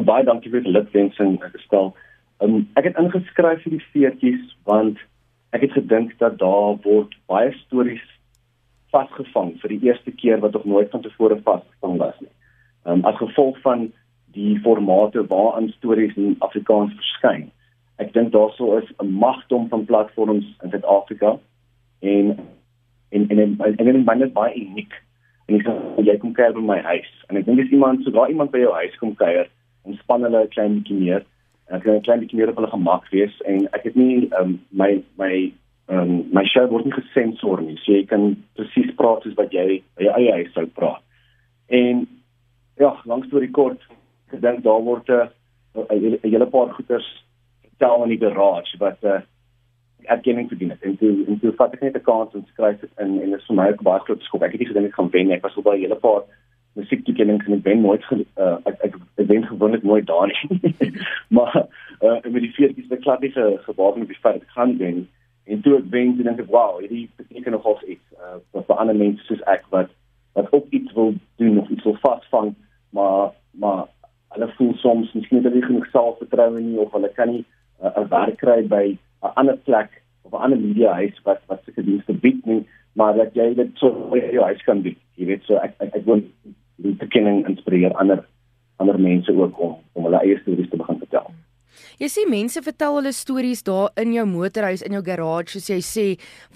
baie dankie vir die lidwensing gestel. Um, ek het ingeskryf vir die feetjies want ek het gedink dat daar word baie stories vasgevang vir die eerste keer wat nog nooit van tevore vasgevang was nie. Ehm um, as gevolg van die formate waarin stories in Afrikaans verskyn. Ek dink daarso is 'n magdom van platforms in Suid-Afrika en en en en en en baie baie uniek. En ek sê jy kom kuier by my huis en ek dink dis iemand sodra iemand by jou huis kom kuier, ontspan hulle 'n klein bietjie meer. Ek kan 'n klein bietjie meer op hulle gemak wees en ek het nie um, my my um, my show word nie gesensor nie. So jy kan presies praat soos wat jy by jou eie huis sou praat. En ja, lank storie kort, ek dink daar word 'n 'n hele paar goeters vertel in die garage wat 'n uh, erkenning verdien het. En toe en toe vat ek net 'n kans en skryf dit in en dit is vir my ook baie groot skok. Ek het nie gedink ek gaan wen nie. Ek was op baie hele paar musiektoekennings en ek wen nooit uh, ek ek, ek wen gewoonlik nooit daar nie. maar uh, met die veertjies het ek glad nie gewapen op die feit gaan wen. En toe ek wen, dink ek, "Wow, hierdie beteken nogal iets uh, vir ander mense soos ek wat wat ook iets wil doen of iets wil vasvang, maar maar hulle voel soms miskien dat hulle genoeg selfvertroue nie of hulle kan nie uh, 'n uh, werk kry by 'n ander plek of 'n ander media huis wat wat sulke dienste bied nie, maar dat jy dit so by jou huis kan doen. Jy weet so ek ek, ek wil die bekenning inspireer ander ander mense ook om om hulle eie stories te begin vertel. Jy sê mense vertel hulle stories daar in jou motorhuis in jou garage soos jy sê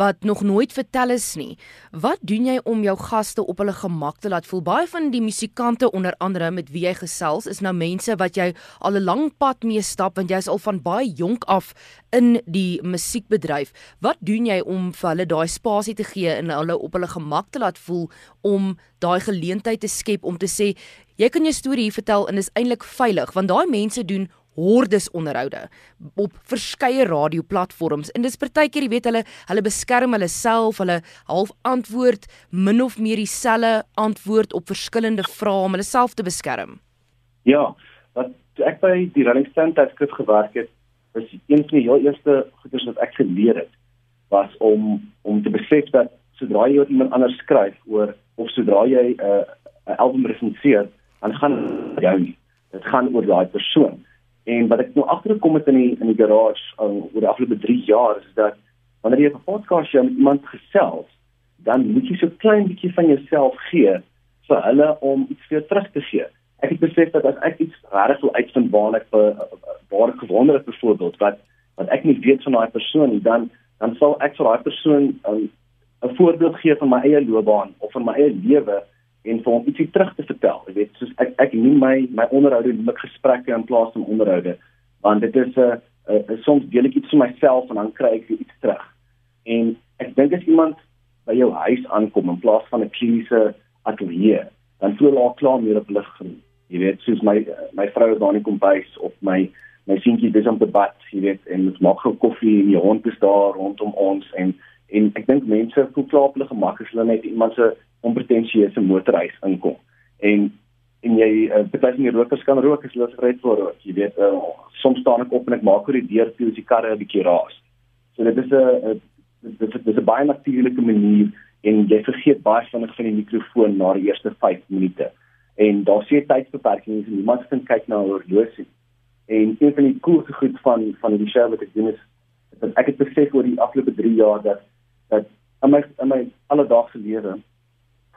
wat nog nooit vertel is nie. Wat doen jy om jou gaste op hulle gemak te laat voel? Baie van die musikante onder andere met wie jy gesels is nou mense wat jy al 'n lang pad mee stap want jy's al van baie jonk af in die musiekbedryf. Wat doen jy om vir hulle daai spasie te gee en hulle op hulle gemak te laat voel om daai geleentheid te skep om te sê jy kan jou storie hier vertel en is eintlik veilig want daai mense doen hordes onderhoude op verskeie radioplatforms en dis partykeer jy weet hulle hulle beskerm hulle self hulle half antwoord min of meer dieselfde antwoord op verskillende vrae om hulle self te beskerm. Ja, wat ek by die Rolling Stone tydskrif gewerk het, was een van die heel eerste goeders wat ek geleer het was om om te besef dat sodra jy iemand anders skryf oor of sodra jy 'n uh, 'n album resenseer, dan gaan jy dit gaan oor daai persoon. En wat ek nou agtergekom het in die in die garage um, oor die afgelope 3 jaar is dat wanneer jy 'n podcast show met iemand gesels, dan moet jy so klein bietjie van jouself gee vir hulle om iets vir jou terug te gee. Ek het besef dat as ek iets regtig wil uitvind waar ek vir waar ek gewonder het byvoorbeeld wat wat ek nie weet van daai persoon nie, dan dan sal ek vir daai persoon um, 'n voorbeeld gee van my eie loopbaan of van my eie lewe en vir hom ietsie terug te vertel. Jy weet, soos ek ek noem my my onderhoude noem ek gesprekke in plaas van onderhoude, want dit is 'n uh, uh, uh, soms deel ek iets van myself en dan kry ek iets terug. En ek dink as iemand by jou huis aankom in plaas van 'n kliniese ateljee, dan voel al klaar meer op lig. Jy weet, soos my my vrou is daar in die kombuis of my my seentjie is op die bad, jy weet, en ons maak gou koffie en die hond is daar rondom ons en en ek dink mense voel klaar op hulle gemak as hulle net iemand se onpretensieuse motorhuis inkom. En en jy uh, baie van die rokers kan rook as hulle gereed voor rook. Jy weet, uh, soms staan ek op en ek maak oor die deur toe as die karre 'n bietjie raas. So dit is 'n dit is, is 'n baie natuurlike manier en jy vergeet baie vinnig van die mikrofoon na die eerste 5 minute. En daar sien tydsbeperkings en niemand kan kyk na horlosie. En een van die coolste goed van van die show wat ek doen is dat ek het besef oor die afgelope 3 jaar dat dat in my in my alledaagse lewe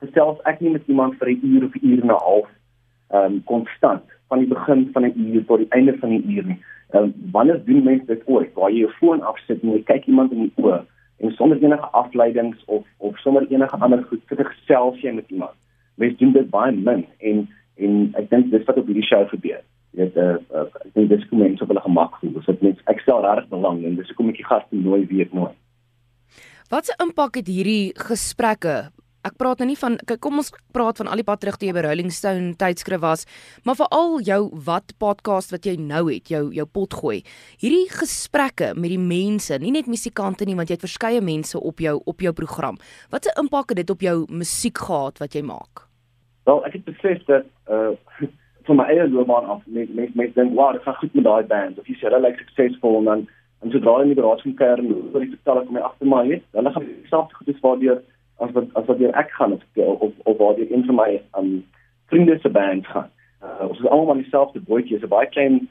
gesels ek nie met iemand vir 'n uur of 'n uur en 'n half ehm um, konstant van die begin van 'n uur tot die einde van die uur nie. Ehm um, wanneer doen mense dit ooit waar jy jou foon afsit en jy kyk iemand in die oë en sonder enige afleidings of of sonder enige ander goed sit ek gesels jy met iemand. Mense doen dit baie min en en ek dink dis wat op hierdie show gebeur. Jy weet uh, uh, ek dink dis kom mense op hulle gemak voel. Dis dit mense ek stel regtig belang en dis hoekom ek die gaste nooi weet nooit. Wat 'n impak het hierdie gesprekke ek praat nou nie van kyk kom ons praat van al die pad terug toe jy by Rolling Stone tydskrif was, maar veral jou wat podcast wat jy nou het, jou jou pot gooi. Hierdie gesprekke met die mense, nie net musikante nie, want jy het verskeie mense op jou op jou program. Wat 'n impak het dit op jou musiek gehad wat jy maak? Wel, ek het besef dat uh van my eie loopbaan af, mense mense mense dink, "Wow, dit gaan goed met daai band." Of jy sê hulle lyk suksesvol en dan en sodra die kom kuier en oor die vertel ek om my agter my het, hulle gaan selfs goed is waardeur as wat as wat ek gaan of of, of waar die een van my um vriende se band gaan. uh, ons is almal in dieselfde bootjie. Dit is 'n baie klein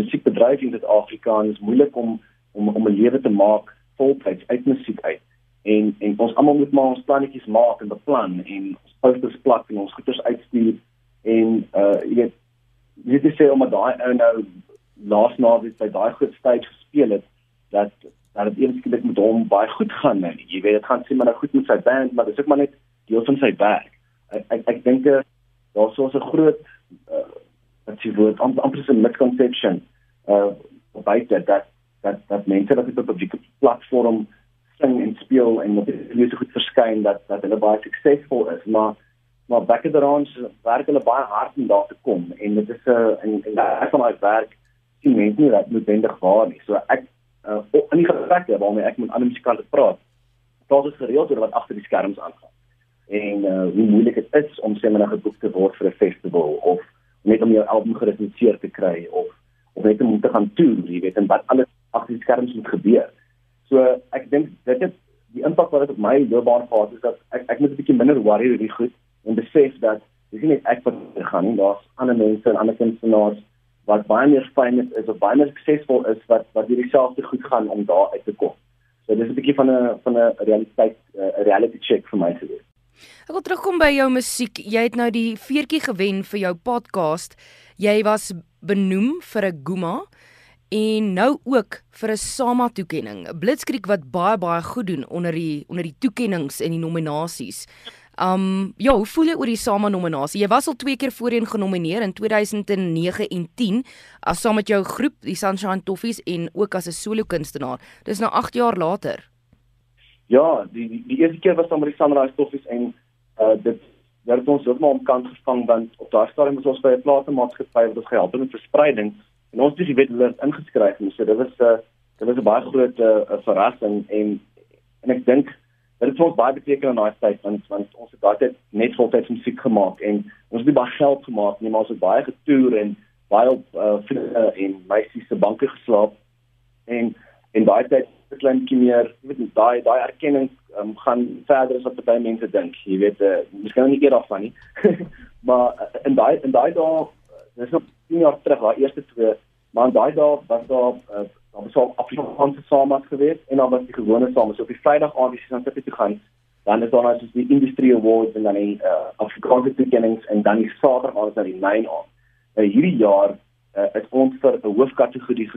musiekbedryf in Suid-Afrika en dit is moeilik om om om 'n lewe te maak voltyds uit musiek uit. En en ons almal moet maar ons plannetjies maak en beplan en ons posters plak en ons goeders uitstuur en uh jy weet jy het gesê omdat daai ou nou laas naweek by daai groot stage gespeel het dat dat dit eintlik met hom baie goed gaan nou. Jy weet dit gaan sê maar goed met sy band, maar dit is ook maar net deel van sy werk. Ek ek, ek dink daar's so 'n groot uh wat jy word amper so 'n misconception uh buite dat dat dat mense wat op 'n publieke platform sing en speel en op die musiek goed verskyn dat dat hulle baie suksesvol is, maar maar back at the range werk hulle baie hard om daar te kom en dit is 'n uh, en, en daai van my werk sien mense nie dat noodwendig waar nie. So ek uh in die gesprekke waarmee ek met ander musikante praat, praat ons gereeld oor wat agter die skerms aangaan. En uh hoe moeilik dit is om sê maar geboek te word vir 'n festival of net om jou album gerecenseer te kry of of net om te gaan toer, jy weet, en wat alles agter die skerms moet gebeur. So ek dink dit het die impak wat dit op my loopbaan gehad het is dat ek ek moet 'n bietjie minder worry oor die goed en besef dat dis nie net ek wat gaan nie, daar's ander mense en ander kunstenaars wat baie meer fyn is, is of baie meer suksesvol is wat wat hierdie selfde goed gaan om daar uit te kom. So dis 'n bietjie van 'n van 'n realiteit eh, 'n reality check vir my te doen. Ek wil terugkom by jou musiek. Jy het nou die veertjie gewen vir jou podcast. Jy was benoem vir 'n Guma en nou ook vir 'n Sama toekenning. Blitskriek wat baie baie goed doen onder die onder die toekennings en die nominasies. Um ja, hoe voel jy oor die SAMA nominasie? Jy was al twee keer voorheen genomineer in 2009 en 10 as saam met jou groep, die Sunshine Toffees en ook as 'n solo kunstenaar. Dis nou 8 jaar later. Ja, die die, die eerste keer was dan met die Sunshine Toffees en uh dit het ons ook maar om kant gevang want op daai stadium was ons by 'n platenmaatskappy wat ons gehelp het met verspreiding en ons het die wet ingeskryf en so dit was 'n uh, dit was 'n baie groot uh, verrassing en en ek dink dit het ons baie beteken in daai tyd want want ons het daai tyd net voltyds musiek gemaak en ons het baie geld gemaak nie maar ons het baie getoer en baie op uh, vriende en meisies se banke geslaap. En en daai tyd het klein meer jy weet daai daai erkenning um, gaan verder as wat baie mense dink jy weet uh, miskien nie eers af van nie. Maar uh, in daai in daai dae dis nog 10 jaar terug daai eerste twee maar in daai dae was daar uh, dan was al Afrikaanse samas gewees en dan was die gewone samas. So op die Vrydag aand as jy dan sit toe gaan, dan is daar nou soos die industry awards en dan die uh, Afrikaanse toekennings en dan die Saterdag aand is dan die nine aand. Nou hierdie jaar uh, is ons vir 'n hoofkategorie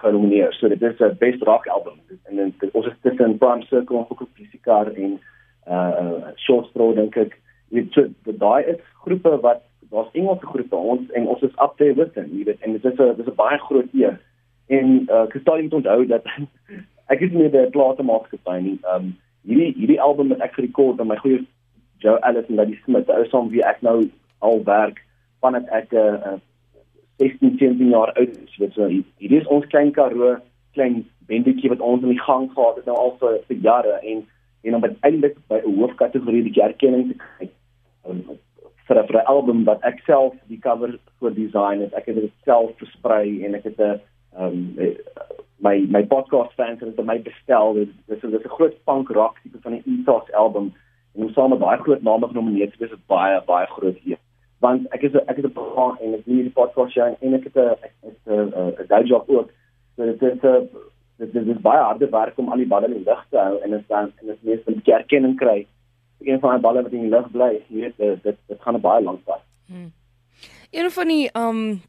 genomineer. So dit is 'n best rock album en dan ons is tussen Prime Circle en Focus Physical en uh short straw dink ek. Dit so daai is groepe wat daar's Engelse groepe ons en ons is up there with them. Jy weet en dit is 'n dis 'n baie groot eer. En uh Kristal moet onthou dat ek is nie by 'n platemaatskappy nie. Um hierdie hierdie album wat ek gerekord het met my goeie Joe Ellis en Lady Smith, ou som wie ek nou al werk vandat ek 'n uh, uh, 16, 17 jaar oud is. Dit so hierdie is ons klein Karoo klein bendetjie wat ons in die gang gehad het nou al vir, vir jare en en om uiteindelik by 'n hoofkategorie die erkenning te kry. Um, vir 'n vir album wat ek self die cover voor design het. Ek het dit self versprei en ek het 'n um my my podcast fans het my bestel. Dit is dis 'n groot punk rock tipe van 'n ethos album. En ons saam met baie groot name genomineer dis is baie baie groot hier. Want ek is ek het 'n program en ek doen die podcast show en ek het 'n 'n day job ook. So dit is 'n dit is baie harde werk om al die balle in die lug te hou en dit dan en dit meeste 'n bietjie erkenning kry. Een van die balle wat in die lug bly jy weet dit dit, dit gaan 'n baie lank pad hmm. een van die um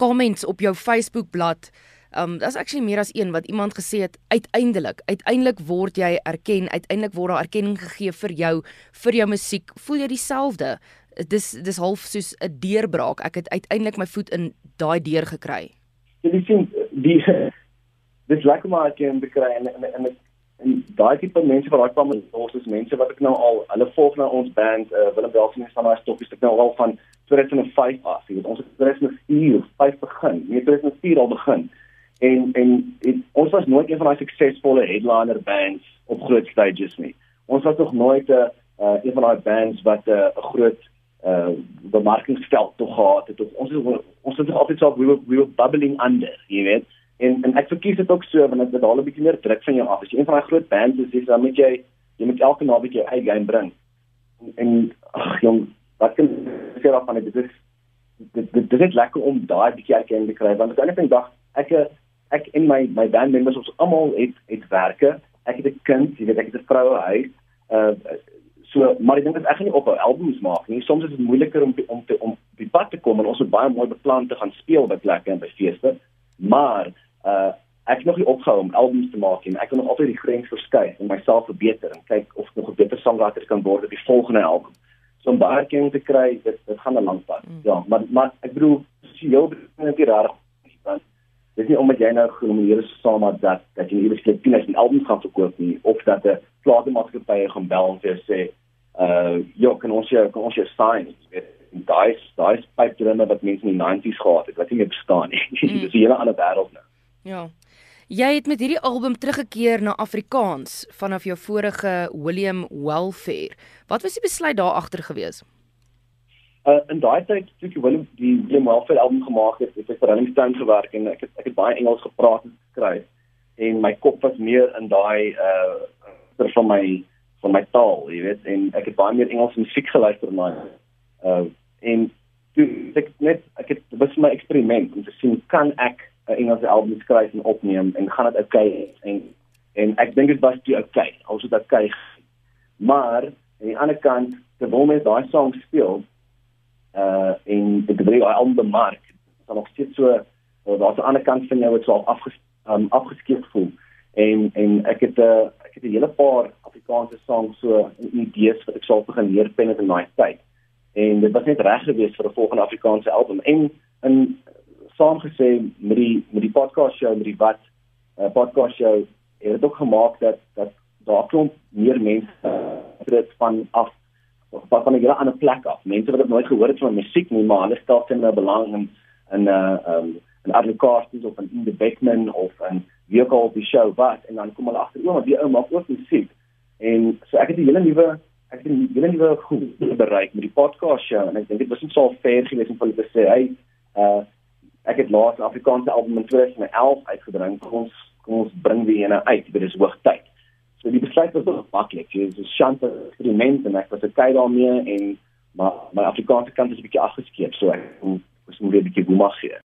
comments op jou Facebook bladsy. Um daar's actually meer as een wat iemand gesê het uiteindelik, uiteindelik word jy erken, uiteindelik word daar erkenning gegee vir jou vir jou musiek. Voel jy dieselfde? Dis dis half soos 'n deurbraak. Ek het uiteindelik my voet in daai deur gekry. Jy sien die dis lekker maar ek kan bekry en en, en en daai tipe mense wat daai kwam ons is mense wat ek nou al hulle volg na ons band uh, Willem Belsen en Samaras Toppies ek nou al van 2005 af jy weet ons het 2004 5 begin. Nee 2004 al begin. En en het, ons was nooit een van daai suksesvolle headliner bands op groot stages nie. Ons was nog nooit 'n uh, een van daai bands wat eh, 'n uh, groot uh bemarkingsveld toe gehad het. Ons ons ons het altyd so we were, we were bubbling under jy weet. En en ek verkies dit ook so want dit haal 'n bietjie meer druk van jou af. As jy een van daai groot bands is, dis dan moet jy jy moet elke naweek jou eie game bring. En, en ag jong, wat kan sê daarvan dit is dit dit dit is lekker om daai bietjie erkenning te kry want aan die dag ek ek en my my band members ons almal het het werke. Ek het 'n kind jy weet ek het 'n vroue huis uh so maar ek dink dit ek gaan nie op 'n albums maak nie. Soms is dit moeiliker om om te om op die pad te kom en ons het baie mooi beplan te gaan speel by plekke en by feeste. Maar uh ek het nog nie opgehou om albums te maak nie. Ek wil nog altyd die grens verskuif en myself verbeter en kyk of ek nog 'n beter songwriter kan word op die volgende album so om baie erkenning te kry dit dit gaan 'n lang pad mm. ja maar maar ek bedoel sosiaal betreffend die rarig want dit is nie omdat jy nou genomineer is saam met dat dat jy iewers net 10 albums gaan verkoop nie of dat 'n platenmaatskappy gaan bel en vir jou sê uh ja kan ons jou kan ons jou sign jy weet daai daai pipe drummer wat mense in die 90s gehad het wat nie meer bestaan nie mm. dis 'n hele ander wêreld nou ja Jy het met hierdie album teruggekeer na Afrikaans vanaf jou vorige William Welfare. Wat was die besluit daar agter gewees? Uh in daai tyd toe ek William die William Welfare album gemaak het, het ek vir Rolling Stone gewerk en ek het ek het baie Engels gepraat en geskryf en my kop was meer in daai uh van my van my taal, jy weet, en ek het baie meer Engels musiek geluister maar uh en toe ek net ek het was my eksperiment om te sien kan ek 'n Engelse album skryf en opneem en gaan dit oukei en en ek dink dit was toe oukei also dat kyk maar aan die ander kant terwyl mens daai song speel uh en dit gebeur daai album bemark dan nog steeds so daar's 'n ander kant van jou wat so afges um, afgeskeep voel. En en ek het 'n uh, ek het 'n hele paar Afrikaanse songs so idees wat ek sou begin leer pen in daai tyd. En dit was net reg geweest vir 'n volgende Afrikaanse album. En in saamgesê met die met die podcast show met die wat uh, podcast show het dit ook gemaak dat dat daar klomp meer mense dit van af van van 'n hele ander plek af. Mense wat nooit gehoor het van musiek nie, maar hulle stel sin nou belang in in uh, um en Advocaats of 'n in the Beckman of 'n wie ook al op die show wat en dan kom hulle agter maar die ou maak ook musiek. En so ek het 'n hele nuwe ek het 'n hele nuwe goed bereik met die podcast show en ek dink dit was net so fair geweest om vir hulle te sê hy uh ek het laas Afrikaanse album in 2011 uitgebring. Kom ons kom ons bring die ene uit, dit is hoogtyd. So die besluit was nog maklik. Dit is 'n chance eksperiment en ek was okay daarmee en maar my Afrikaanse kant is 'n bietjie afgeskeep, so ek moet moet 'n bietjie boemag gee.